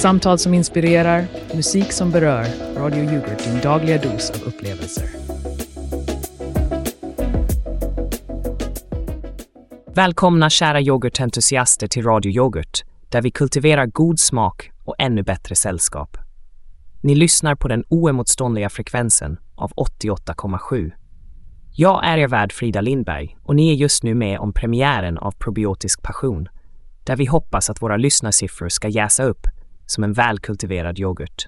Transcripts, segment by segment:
Samtal som inspirerar, musik som berör. Radio Yoghurt, din dagliga dos av upplevelser. Välkomna kära yoghurtentusiaster till Radio Yoghurt, där vi kultiverar god smak och ännu bättre sällskap. Ni lyssnar på den oemotståndliga frekvensen av 88,7. Jag är er värd Frida Lindberg och ni är just nu med om premiären av Probiotisk passion, där vi hoppas att våra lyssnarsiffror ska jäsa upp som en välkultiverad yoghurt.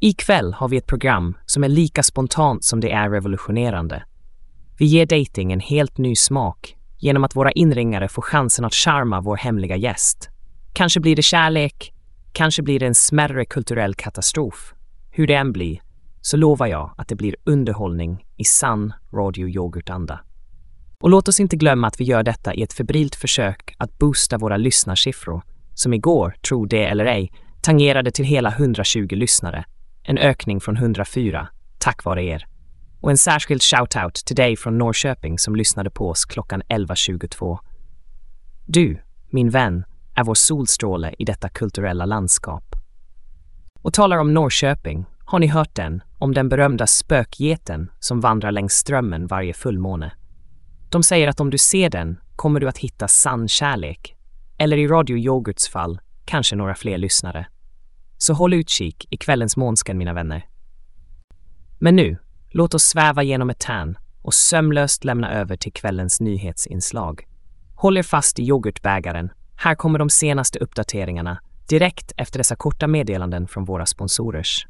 Ikväll har vi ett program som är lika spontant som det är revolutionerande. Vi ger dating en helt ny smak genom att våra inringare får chansen att charma vår hemliga gäst. Kanske blir det kärlek, kanske blir det en smärre kulturell katastrof. Hur det än blir, så lovar jag att det blir underhållning i sann Radio Och låt oss inte glömma att vi gör detta i ett febrilt försök att boosta våra lyssnarsiffror, som igår, tro det eller ej, tangerade till hela 120 lyssnare. En ökning från 104, tack vare er. Och en särskild shout-out till dig från Norrköping som lyssnade på oss klockan 11.22. Du, min vän, är vår solstråle i detta kulturella landskap. Och talar om Norrköping, har ni hört den om den berömda spökgeten som vandrar längs strömmen varje fullmåne? De säger att om du ser den kommer du att hitta sann kärlek. Eller i Radio Yoghurts fall, kanske några fler lyssnare. Så håll utkik i kvällens månsken, mina vänner. Men nu, låt oss sväva genom ett tärn och sömlöst lämna över till kvällens nyhetsinslag. Håll er fast i yoghurtbägaren. Här kommer de senaste uppdateringarna direkt efter dessa korta meddelanden från våra sponsorers.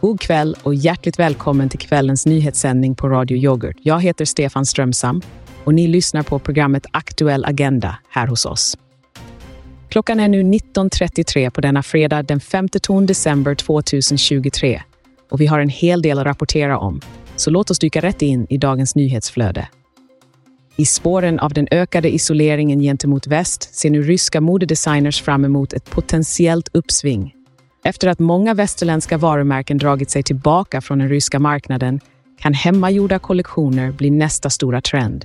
God kväll och hjärtligt välkommen till kvällens nyhetssändning på Radio Yoghurt. Jag heter Stefan Strömsam och ni lyssnar på programmet Aktuell Agenda här hos oss. Klockan är nu 19.33 på denna fredag den 5 december 2023 och vi har en hel del att rapportera om, så låt oss dyka rätt in i dagens nyhetsflöde. I spåren av den ökade isoleringen gentemot väst ser nu ryska modedesigners fram emot ett potentiellt uppsving efter att många västerländska varumärken dragit sig tillbaka från den ryska marknaden kan hemmagjorda kollektioner bli nästa stora trend.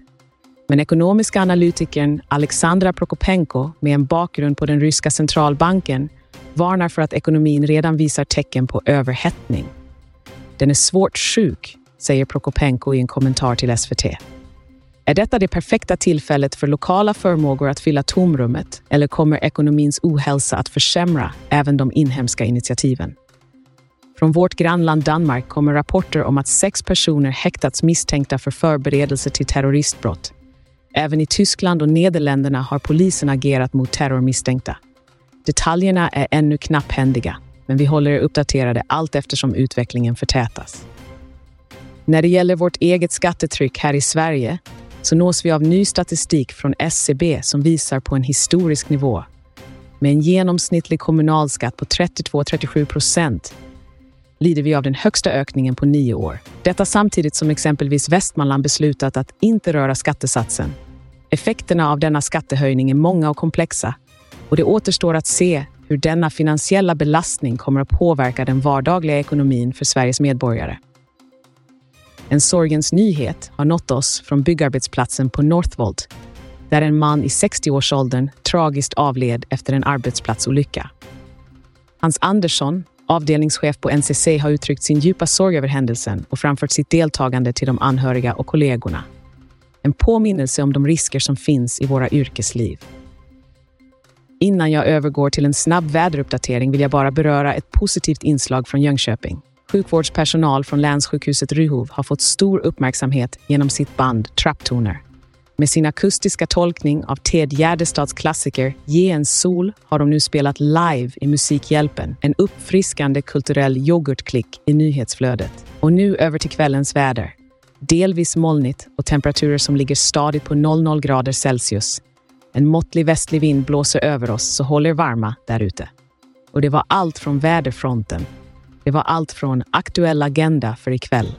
Men ekonomiska analytikern Alexandra Prokopenko med en bakgrund på den ryska centralbanken varnar för att ekonomin redan visar tecken på överhettning. Den är svårt sjuk, säger Prokopenko i en kommentar till SVT. Är detta det perfekta tillfället för lokala förmågor att fylla tomrummet eller kommer ekonomins ohälsa att försämra även de inhemska initiativen? Från vårt grannland Danmark kommer rapporter om att sex personer häktats misstänkta för förberedelse till terroristbrott. Även i Tyskland och Nederländerna har polisen agerat mot terrormisstänkta. Detaljerna är ännu knapphändiga, men vi håller er uppdaterade allt eftersom utvecklingen förtätas. När det gäller vårt eget skattetryck här i Sverige så nås vi av ny statistik från SCB som visar på en historisk nivå. Med en genomsnittlig kommunalskatt på 32-37 procent lider vi av den högsta ökningen på nio år. Detta samtidigt som exempelvis Västmanland beslutat att inte röra skattesatsen. Effekterna av denna skattehöjning är många och komplexa och det återstår att se hur denna finansiella belastning kommer att påverka den vardagliga ekonomin för Sveriges medborgare. En sorgens nyhet har nått oss från byggarbetsplatsen på Northvolt där en man i 60-årsåldern tragiskt avled efter en arbetsplatsolycka. Hans Andersson, avdelningschef på NCC, har uttryckt sin djupa sorg över händelsen och framfört sitt deltagande till de anhöriga och kollegorna. En påminnelse om de risker som finns i våra yrkesliv. Innan jag övergår till en snabb väderuppdatering vill jag bara beröra ett positivt inslag från Jönköping. Sjukvårdspersonal från länssjukhuset Ryhov har fått stor uppmärksamhet genom sitt band Traptoner. Med sin akustiska tolkning av Ted Gärdestads klassiker Ge en sol har de nu spelat live i Musikhjälpen, en uppfriskande kulturell yoghurtklick i nyhetsflödet. Och nu över till kvällens väder. Delvis molnigt och temperaturer som ligger stadigt på 00 grader Celsius. En måttlig västlig vind blåser över oss, så håll er varma där ute. Och det var allt från väderfronten det var allt från aktuell agenda för ikväll.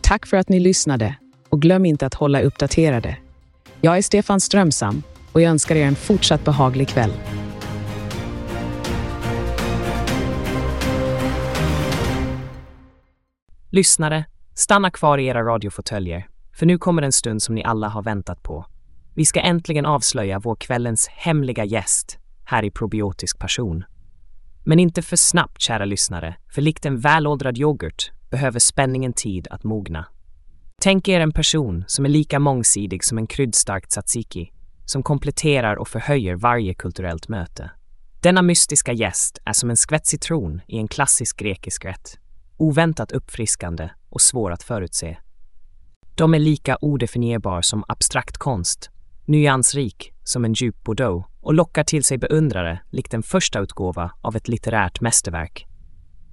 Tack för att ni lyssnade och glöm inte att hålla uppdaterade. Jag är Stefan Strömsam och jag önskar er en fortsatt behaglig kväll. Lyssnare, stanna kvar i era radiofåtöljer, för nu kommer en stund som ni alla har väntat på. Vi ska äntligen avslöja vår kvällens hemliga gäst här i Probiotisk passion. Men inte för snabbt, kära lyssnare, för likt en välåldrad yoghurt behöver spänningen tid att mogna. Tänk er en person som är lika mångsidig som en kryddstark tzatziki, som kompletterar och förhöjer varje kulturellt möte. Denna mystiska gäst är som en skvätt citron i en klassisk grekisk rätt. Oväntat uppfriskande och svår att förutse. De är lika odefinierbar som abstrakt konst, nyansrik som en djup bordeaux och lockar till sig beundrare likt en första utgåva av ett litterärt mästerverk.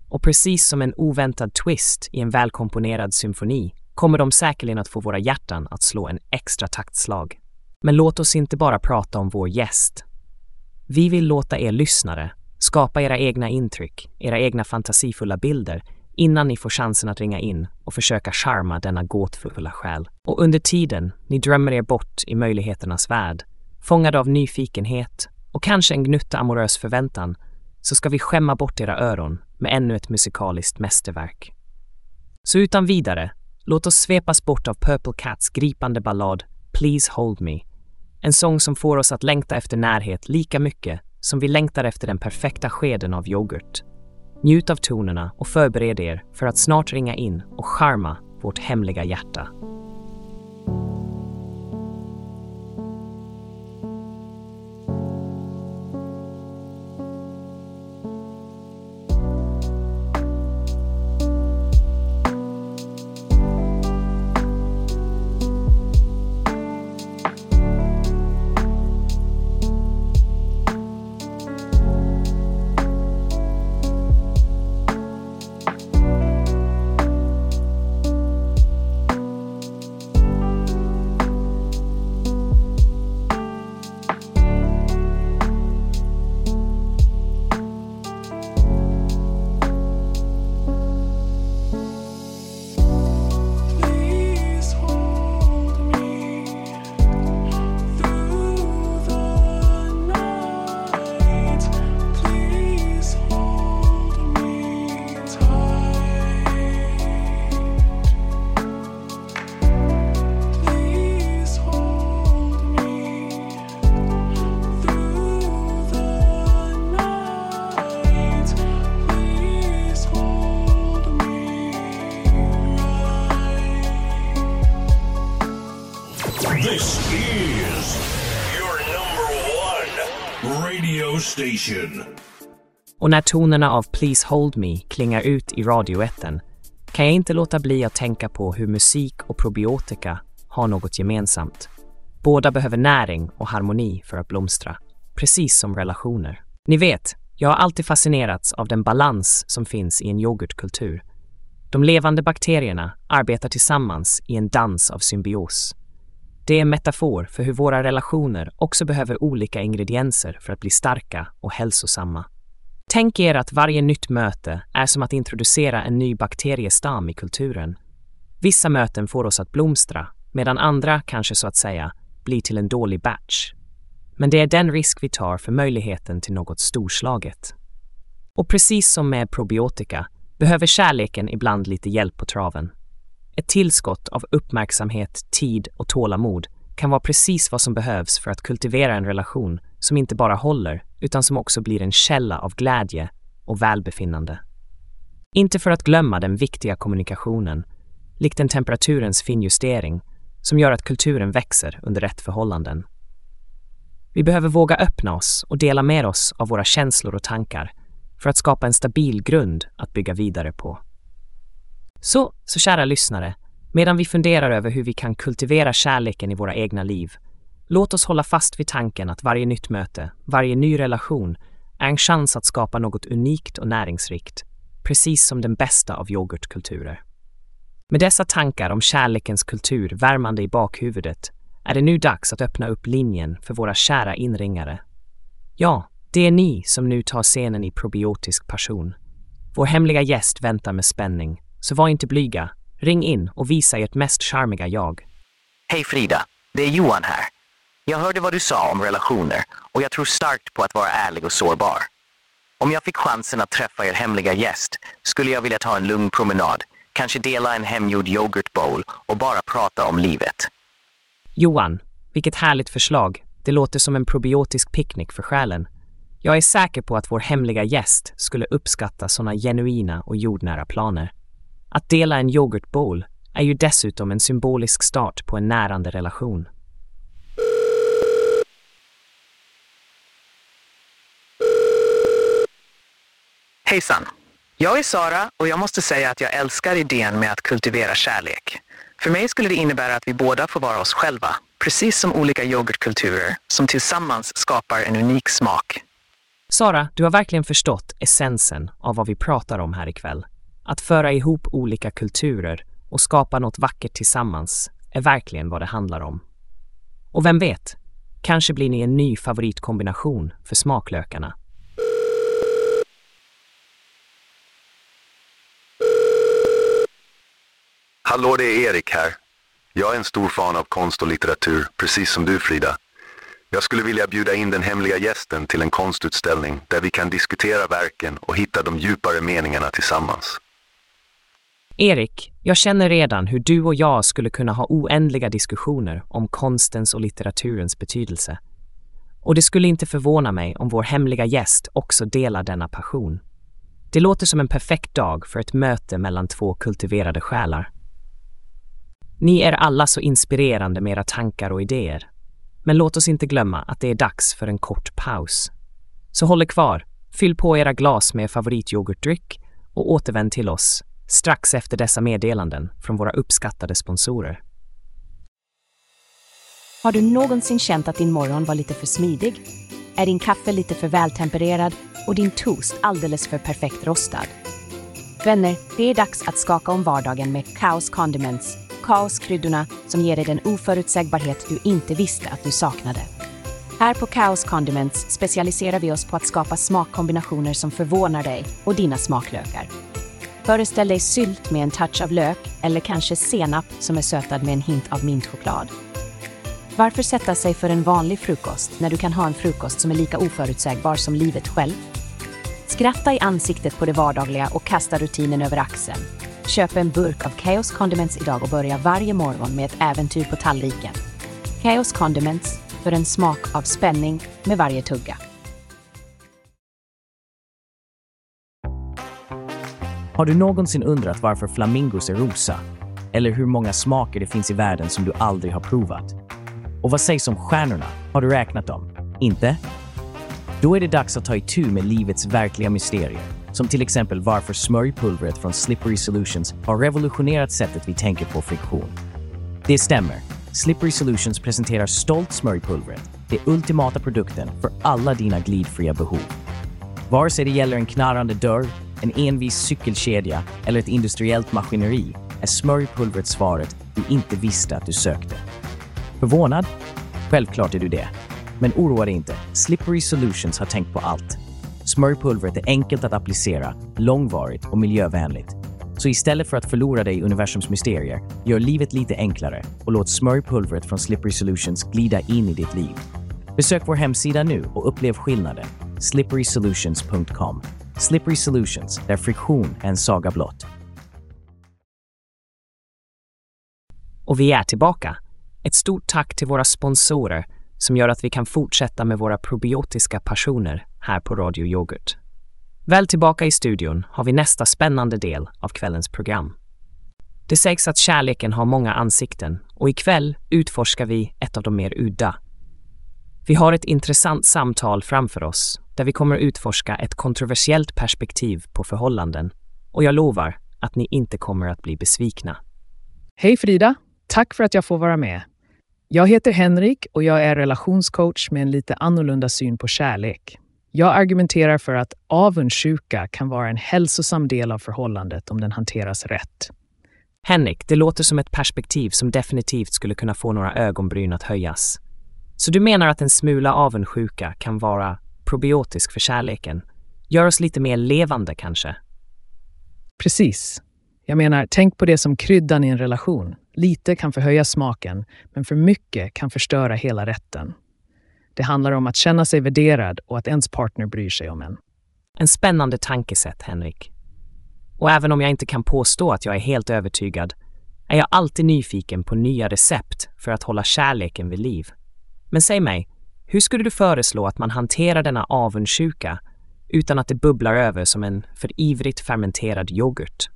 Och precis som en oväntad twist i en välkomponerad symfoni kommer de säkerligen att få våra hjärtan att slå en extra taktslag. Men låt oss inte bara prata om vår gäst. Vi vill låta er lyssnare skapa era egna intryck, era egna fantasifulla bilder innan ni får chansen att ringa in och försöka charma denna gåtfulla själ. Och under tiden ni drömmer er bort i möjligheternas värld, fångade av nyfikenhet och kanske en gnutta amorös förväntan, så ska vi skämma bort era öron med ännu ett musikaliskt mästerverk. Så utan vidare, låt oss svepas bort av Purple Cats gripande ballad Please Hold Me. En sång som får oss att längta efter närhet lika mycket som vi längtar efter den perfekta skeden av yoghurt. Njut av tonerna och förbered er för att snart ringa in och charma vårt hemliga hjärta. This is your number one radio station. Och när tonerna av Please Hold Me klingar ut i radioetten kan jag inte låta bli att tänka på hur musik och probiotika har något gemensamt. Båda behöver näring och harmoni för att blomstra, precis som relationer. Ni vet, jag har alltid fascinerats av den balans som finns i en yoghurtkultur. De levande bakterierna arbetar tillsammans i en dans av symbios. Det är en metafor för hur våra relationer också behöver olika ingredienser för att bli starka och hälsosamma. Tänk er att varje nytt möte är som att introducera en ny bakteriestam i kulturen. Vissa möten får oss att blomstra, medan andra kanske så att säga blir till en dålig batch. Men det är den risk vi tar för möjligheten till något storslaget. Och precis som med probiotika behöver kärleken ibland lite hjälp på traven. Ett tillskott av uppmärksamhet, tid och tålamod kan vara precis vad som behövs för att kultivera en relation som inte bara håller, utan som också blir en källa av glädje och välbefinnande. Inte för att glömma den viktiga kommunikationen, likt en temperaturens finjustering som gör att kulturen växer under rätt förhållanden. Vi behöver våga öppna oss och dela med oss av våra känslor och tankar för att skapa en stabil grund att bygga vidare på. Så, så kära lyssnare, medan vi funderar över hur vi kan kultivera kärleken i våra egna liv, låt oss hålla fast vid tanken att varje nytt möte, varje ny relation är en chans att skapa något unikt och näringsrikt, precis som den bästa av yoghurtkulturer. Med dessa tankar om kärlekens kultur värmande i bakhuvudet är det nu dags att öppna upp linjen för våra kära inringare. Ja, det är ni som nu tar scenen i probiotisk passion. Vår hemliga gäst väntar med spänning, så var inte blyga. Ring in och visa ert mest charmiga jag. Hej Frida, det är Johan här. Jag hörde vad du sa om relationer och jag tror starkt på att vara ärlig och sårbar. Om jag fick chansen att träffa er hemliga gäst skulle jag vilja ta en lugn promenad, kanske dela en hemgjord yoghurt bowl och bara prata om livet. Johan, Vilket härligt förslag. Det låter som en probiotisk picknick för själen. Jag är säker på att vår hemliga gäst skulle uppskatta sådana genuina och jordnära planer. Att dela en yoghurtbowl är ju dessutom en symbolisk start på en närande relation. Hejsan! Jag är Sara och jag måste säga att jag älskar idén med att kultivera kärlek. För mig skulle det innebära att vi båda får vara oss själva, precis som olika yoghurtkulturer som tillsammans skapar en unik smak. Sara, du har verkligen förstått essensen av vad vi pratar om här ikväll. Att föra ihop olika kulturer och skapa något vackert tillsammans är verkligen vad det handlar om. Och vem vet, kanske blir ni en ny favoritkombination för smaklökarna. Hallå, det är Erik här. Jag är en stor fan av konst och litteratur, precis som du Frida. Jag skulle vilja bjuda in den hemliga gästen till en konstutställning där vi kan diskutera verken och hitta de djupare meningarna tillsammans. Erik, jag känner redan hur du och jag skulle kunna ha oändliga diskussioner om konstens och litteraturens betydelse. Och det skulle inte förvåna mig om vår hemliga gäst också delar denna passion. Det låter som en perfekt dag för ett möte mellan två kultiverade själar. Ni är alla så inspirerande med era tankar och idéer. Men låt oss inte glömma att det är dags för en kort paus. Så håll er kvar, fyll på era glas med favorityoghurtdryck och återvänd till oss strax efter dessa meddelanden från våra uppskattade sponsorer. Har du någonsin känt att din morgon var lite för smidig? Är din kaffe lite för vältempererad och din toast alldeles för perfekt rostad? Vänner, det är dags att skaka om vardagen med Kaos Condiments. Kaoskryddorna som ger dig den oförutsägbarhet du inte visste att du saknade. Här på Kaos Condiments specialiserar vi oss på att skapa smakkombinationer som förvånar dig och dina smaklökar. Föreställ dig sylt med en touch av lök eller kanske senap som är sötad med en hint av mintchoklad. Varför sätta sig för en vanlig frukost när du kan ha en frukost som är lika oförutsägbar som livet själv? Skratta i ansiktet på det vardagliga och kasta rutinen över axeln. Köp en burk av Chaos Condiments idag och börja varje morgon med ett äventyr på tallriken. Chaos Condiments, för en smak av spänning med varje tugga. Har du någonsin undrat varför flamingos är rosa? Eller hur många smaker det finns i världen som du aldrig har provat? Och vad sägs om stjärnorna? Har du räknat dem? Inte? Då är det dags att ta itu med livets verkliga mysterier. Som till exempel varför smörjpulvret från Slippery Solutions har revolutionerat sättet vi tänker på friktion. Det stämmer. Slippery Solutions presenterar stolt smörjpulvret, det ultimata produkten för alla dina glidfria behov. Vare sig det gäller en knarrande dörr, en envis cykelkedja eller ett industriellt maskineri är smörjpulvret svaret du inte visste att du sökte. Förvånad? Självklart är du det. Men oroa dig inte. Slippery Solutions har tänkt på allt. Smörjpulvret är enkelt att applicera, långvarigt och miljövänligt. Så istället för att förlora dig i universums mysterier, gör livet lite enklare och låt smörjpulvret från Slippery Solutions glida in i ditt liv. Besök vår hemsida nu och upplev skillnaden. slipperysolutions.com Slippery Solutions, där friktion är en saga blott. Och vi är tillbaka. Ett stort tack till våra sponsorer som gör att vi kan fortsätta med våra probiotiska passioner här på Radio Yoghurt. Väl tillbaka i studion har vi nästa spännande del av kvällens program. Det sägs att kärleken har många ansikten och ikväll utforskar vi ett av de mer udda. Vi har ett intressant samtal framför oss där vi kommer utforska ett kontroversiellt perspektiv på förhållanden och jag lovar att ni inte kommer att bli besvikna. Hej Frida! Tack för att jag får vara med. Jag heter Henrik och jag är relationscoach med en lite annorlunda syn på kärlek. Jag argumenterar för att avundsjuka kan vara en hälsosam del av förhållandet om den hanteras rätt. Henrik, det låter som ett perspektiv som definitivt skulle kunna få några ögonbryn att höjas. Så du menar att en smula avundsjuka kan vara probiotisk för kärleken? Gör oss lite mer levande kanske? Precis. Jag menar, tänk på det som kryddan i en relation. Lite kan förhöja smaken, men för mycket kan förstöra hela rätten. Det handlar om att känna sig värderad och att ens partner bryr sig om en. En spännande tankesätt, Henrik. Och även om jag inte kan påstå att jag är helt övertygad är jag alltid nyfiken på nya recept för att hålla kärleken vid liv. Men säg mig, hur skulle du föreslå att man hanterar denna avundsjuka utan att det bubblar över som en för ivrigt fermenterad yoghurt?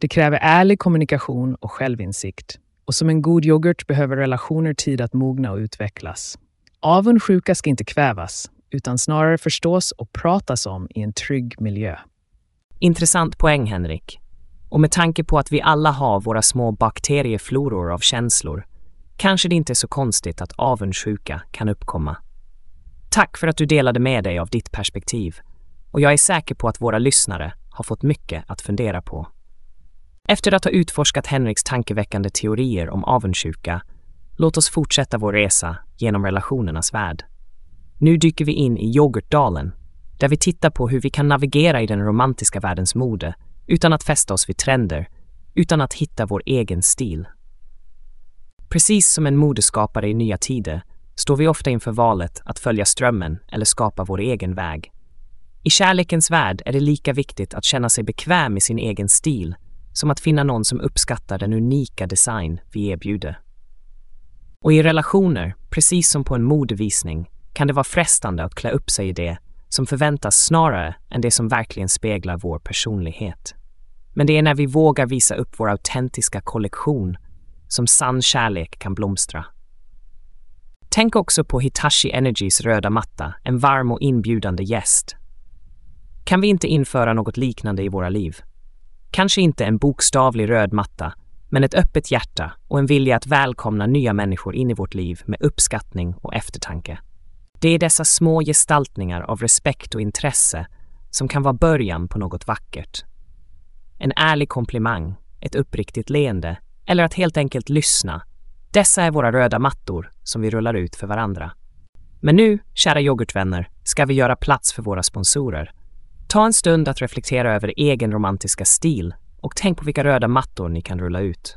Det kräver ärlig kommunikation och självinsikt. Och som en god yoghurt behöver relationer tid att mogna och utvecklas. Avundsjuka ska inte kvävas, utan snarare förstås och pratas om i en trygg miljö. Intressant poäng, Henrik. Och med tanke på att vi alla har våra små bakteriefloror av känslor kanske det inte är så konstigt att avundsjuka kan uppkomma. Tack för att du delade med dig av ditt perspektiv och jag är säker på att våra lyssnare har fått mycket att fundera på. Efter att ha utforskat Henriks tankeväckande teorier om avundsjuka, låt oss fortsätta vår resa genom relationernas värld. Nu dyker vi in i yoghurtdalen, där vi tittar på hur vi kan navigera i den romantiska världens mode utan att fästa oss vid trender, utan att hitta vår egen stil. Precis som en modeskapare i nya tider står vi ofta inför valet att följa strömmen eller skapa vår egen väg. I kärlekens värld är det lika viktigt att känna sig bekväm i sin egen stil som att finna någon som uppskattar den unika design vi erbjuder. Och i relationer, precis som på en modevisning, kan det vara frestande att klä upp sig i det som förväntas snarare än det som verkligen speglar vår personlighet. Men det är när vi vågar visa upp vår autentiska kollektion som sann kärlek kan blomstra. Tänk också på Hitachi Energys röda matta, en varm och inbjudande gäst. Kan vi inte införa något liknande i våra liv? Kanske inte en bokstavlig röd matta, men ett öppet hjärta och en vilja att välkomna nya människor in i vårt liv med uppskattning och eftertanke. Det är dessa små gestaltningar av respekt och intresse som kan vara början på något vackert. En ärlig komplimang, ett uppriktigt leende eller att helt enkelt lyssna. Dessa är våra röda mattor som vi rullar ut för varandra. Men nu, kära yoghurtvänner, ska vi göra plats för våra sponsorer. Ta en stund att reflektera över egen romantiska stil och tänk på vilka röda mattor ni kan rulla ut.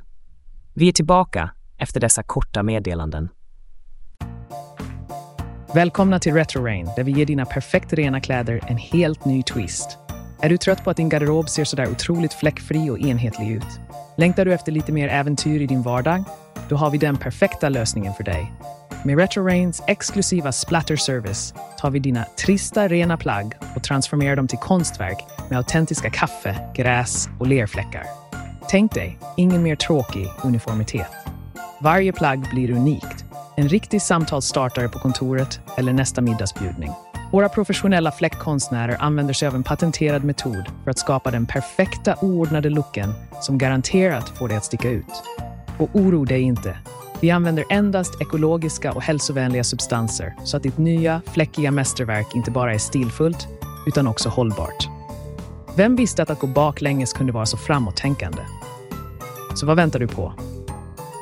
Vi är tillbaka efter dessa korta meddelanden. Välkomna till Retro Rain, där vi ger dina perfekt rena kläder en helt ny twist. Är du trött på att din garderob ser sådär otroligt fläckfri och enhetlig ut? Längtar du efter lite mer äventyr i din vardag? Då har vi den perfekta lösningen för dig. Med RetroRains exklusiva splatter service tar vi dina trista rena plagg och transformerar dem till konstverk med autentiska kaffe, gräs och lerfläckar. Tänk dig, ingen mer tråkig uniformitet. Varje plagg blir unikt. En riktig samtalsstartare på kontoret eller nästa middagsbjudning. Våra professionella fläckkonstnärer använder sig av en patenterad metod för att skapa den perfekta oordnade looken som garanterat får dig att sticka ut. Och oro dig inte. Vi använder endast ekologiska och hälsovänliga substanser så att ditt nya, fläckiga mästerverk inte bara är stilfullt, utan också hållbart. Vem visste att att gå baklänges kunde vara så framåttänkande? Så vad väntar du på?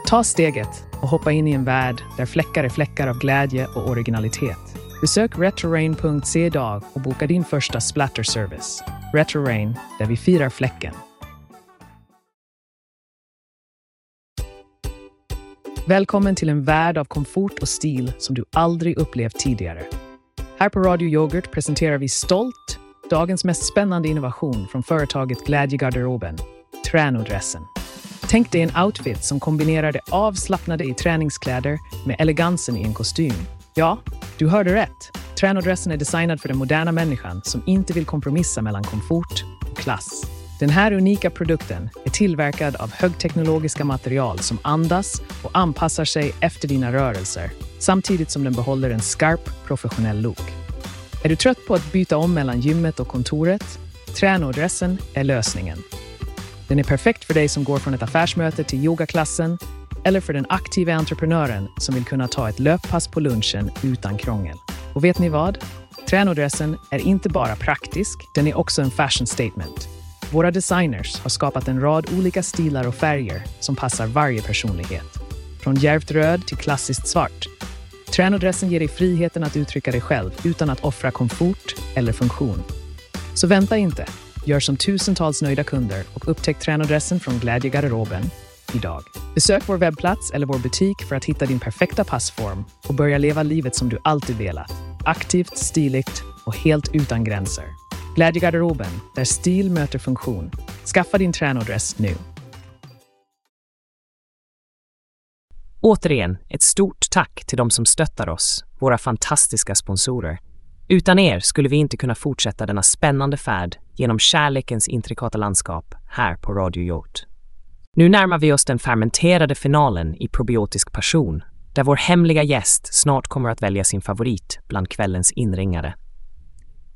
Ta steget och hoppa in i en värld där fläckar är fläckar av glädje och originalitet. Besök retrorain.se idag och boka din första splatter service. Retrorain, där vi firar fläcken. Välkommen till en värld av komfort och stil som du aldrig upplevt tidigare. Här på Radio Yoghurt presenterar vi stolt dagens mest spännande innovation från företaget Glädjegarderoben, Tränodressen. Tänk dig en outfit som kombinerar det avslappnade i träningskläder med elegansen i en kostym. Ja, du hörde rätt. Tränadressen är designad för den moderna människan som inte vill kompromissa mellan komfort och klass. Den här unika produkten är tillverkad av högteknologiska material som andas och anpassar sig efter dina rörelser, samtidigt som den behåller en skarp, professionell look. Är du trött på att byta om mellan gymmet och kontoret? Tränadressen är lösningen. Den är perfekt för dig som går från ett affärsmöte till yogaklassen eller för den aktiva entreprenören som vill kunna ta ett löppass på lunchen utan krångel. Och vet ni vad? Tränodressen är inte bara praktisk, den är också en fashion statement. Våra designers har skapat en rad olika stilar och färger som passar varje personlighet. Från djärvt röd till klassiskt svart. Tränodressen ger dig friheten att uttrycka dig själv utan att offra komfort eller funktion. Så vänta inte. Gör som tusentals nöjda kunder och upptäck tränodressen från Glädjegarderoben idag. Besök vår webbplats eller vår butik för att hitta din perfekta passform och börja leva livet som du alltid velat. Aktivt, stiligt och helt utan gränser. Glädjegarderoben, där stil möter funktion. Skaffa din tränodress nu. Återigen, ett stort tack till de som stöttar oss, våra fantastiska sponsorer. Utan er skulle vi inte kunna fortsätta denna spännande färd genom kärlekens intrikata landskap här på Radio Yoghurt. Nu närmar vi oss den fermenterade finalen i probiotisk passion, där vår hemliga gäst snart kommer att välja sin favorit bland kvällens inringare.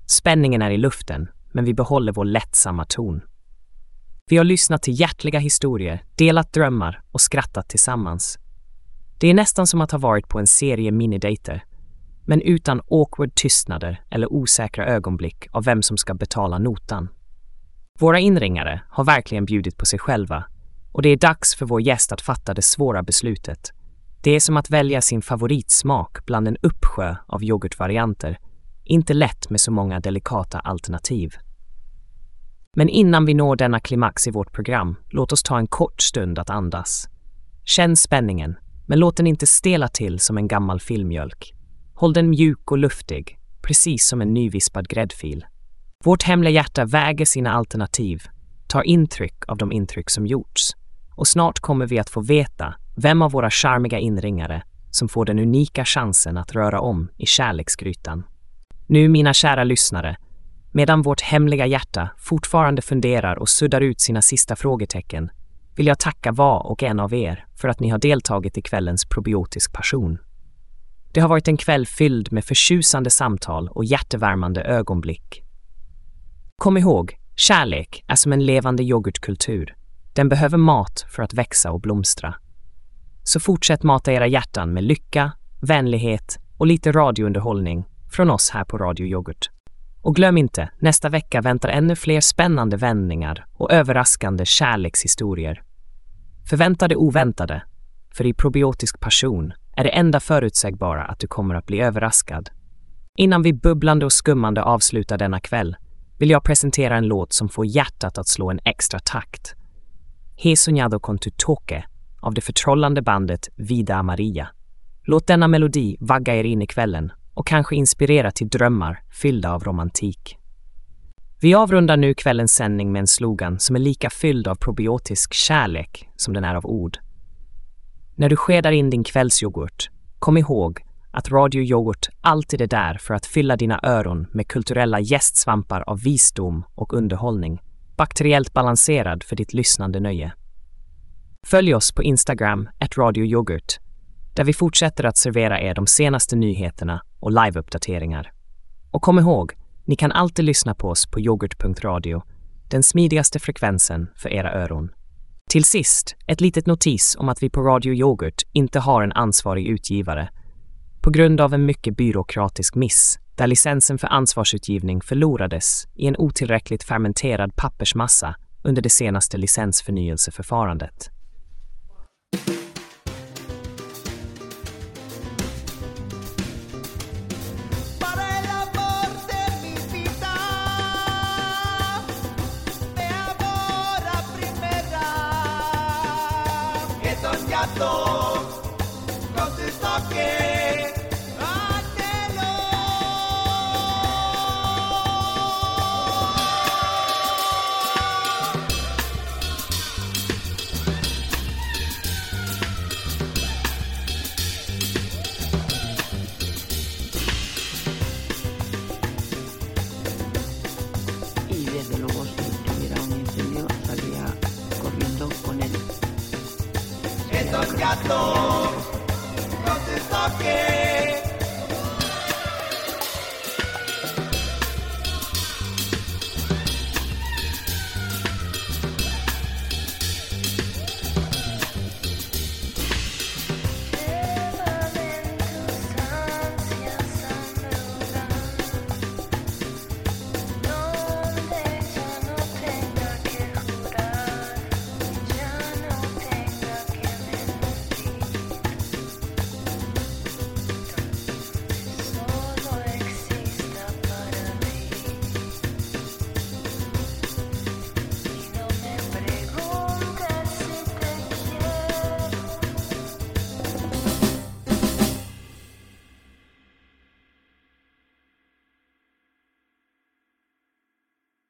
Spänningen är i luften, men vi behåller vår lättsamma ton. Vi har lyssnat till hjärtliga historier, delat drömmar och skrattat tillsammans. Det är nästan som att ha varit på en serie minidejter, men utan awkward tystnader eller osäkra ögonblick av vem som ska betala notan. Våra inringare har verkligen bjudit på sig själva och det är dags för vår gäst att fatta det svåra beslutet. Det är som att välja sin favoritsmak bland en uppsjö av yoghurtvarianter. Inte lätt med så många delikata alternativ. Men innan vi når denna klimax i vårt program, låt oss ta en kort stund att andas. Känn spänningen, men låt den inte stela till som en gammal filmjölk. Håll den mjuk och luftig, precis som en nyvispad gräddfil. Vårt hemliga hjärta väger sina alternativ, tar intryck av de intryck som gjorts och snart kommer vi att få veta vem av våra charmiga inringare som får den unika chansen att röra om i kärleksgrytan. Nu, mina kära lyssnare, medan vårt hemliga hjärta fortfarande funderar och suddar ut sina sista frågetecken, vill jag tacka var och en av er för att ni har deltagit i kvällens probiotisk passion. Det har varit en kväll fylld med förtjusande samtal och hjärtevärmande ögonblick. Kom ihåg, kärlek är som en levande yoghurtkultur. Den behöver mat för att växa och blomstra. Så fortsätt mata era hjärtan med lycka, vänlighet och lite radiounderhållning från oss här på Radio Yoghurt. Och glöm inte, nästa vecka väntar ännu fler spännande vändningar och överraskande kärlekshistorier. Förvänta det oväntade, för i probiotisk passion är det enda förutsägbara att du kommer att bli överraskad. Innan vi bubblande och skummande avslutar denna kväll vill jag presentera en låt som får hjärtat att slå en extra takt. He soñado con tu toque av det förtrollande bandet Vida Maria. Låt denna melodi vagga er in i kvällen och kanske inspirera till drömmar fyllda av romantik. Vi avrundar nu kvällens sändning med en slogan som är lika fylld av probiotisk kärlek som den är av ord. När du skedar in din kvällsyoghurt, kom ihåg att Radio Yoghurt alltid är där för att fylla dina öron med kulturella gästsvampar av visdom och underhållning, bakteriellt balanserad för ditt lyssnande nöje. Följ oss på Instagram, radioyoghurt, där vi fortsätter att servera er de senaste nyheterna och liveuppdateringar. Och kom ihåg, ni kan alltid lyssna på oss på yoghurt.radio, den smidigaste frekvensen för era öron. Till sist, ett litet notis om att vi på Radio Yoghurt inte har en ansvarig utgivare på grund av en mycket byråkratisk miss där licensen för ansvarsutgivning förlorades i en otillräckligt fermenterad pappersmassa under det senaste licensförnyelseförfarandet. Para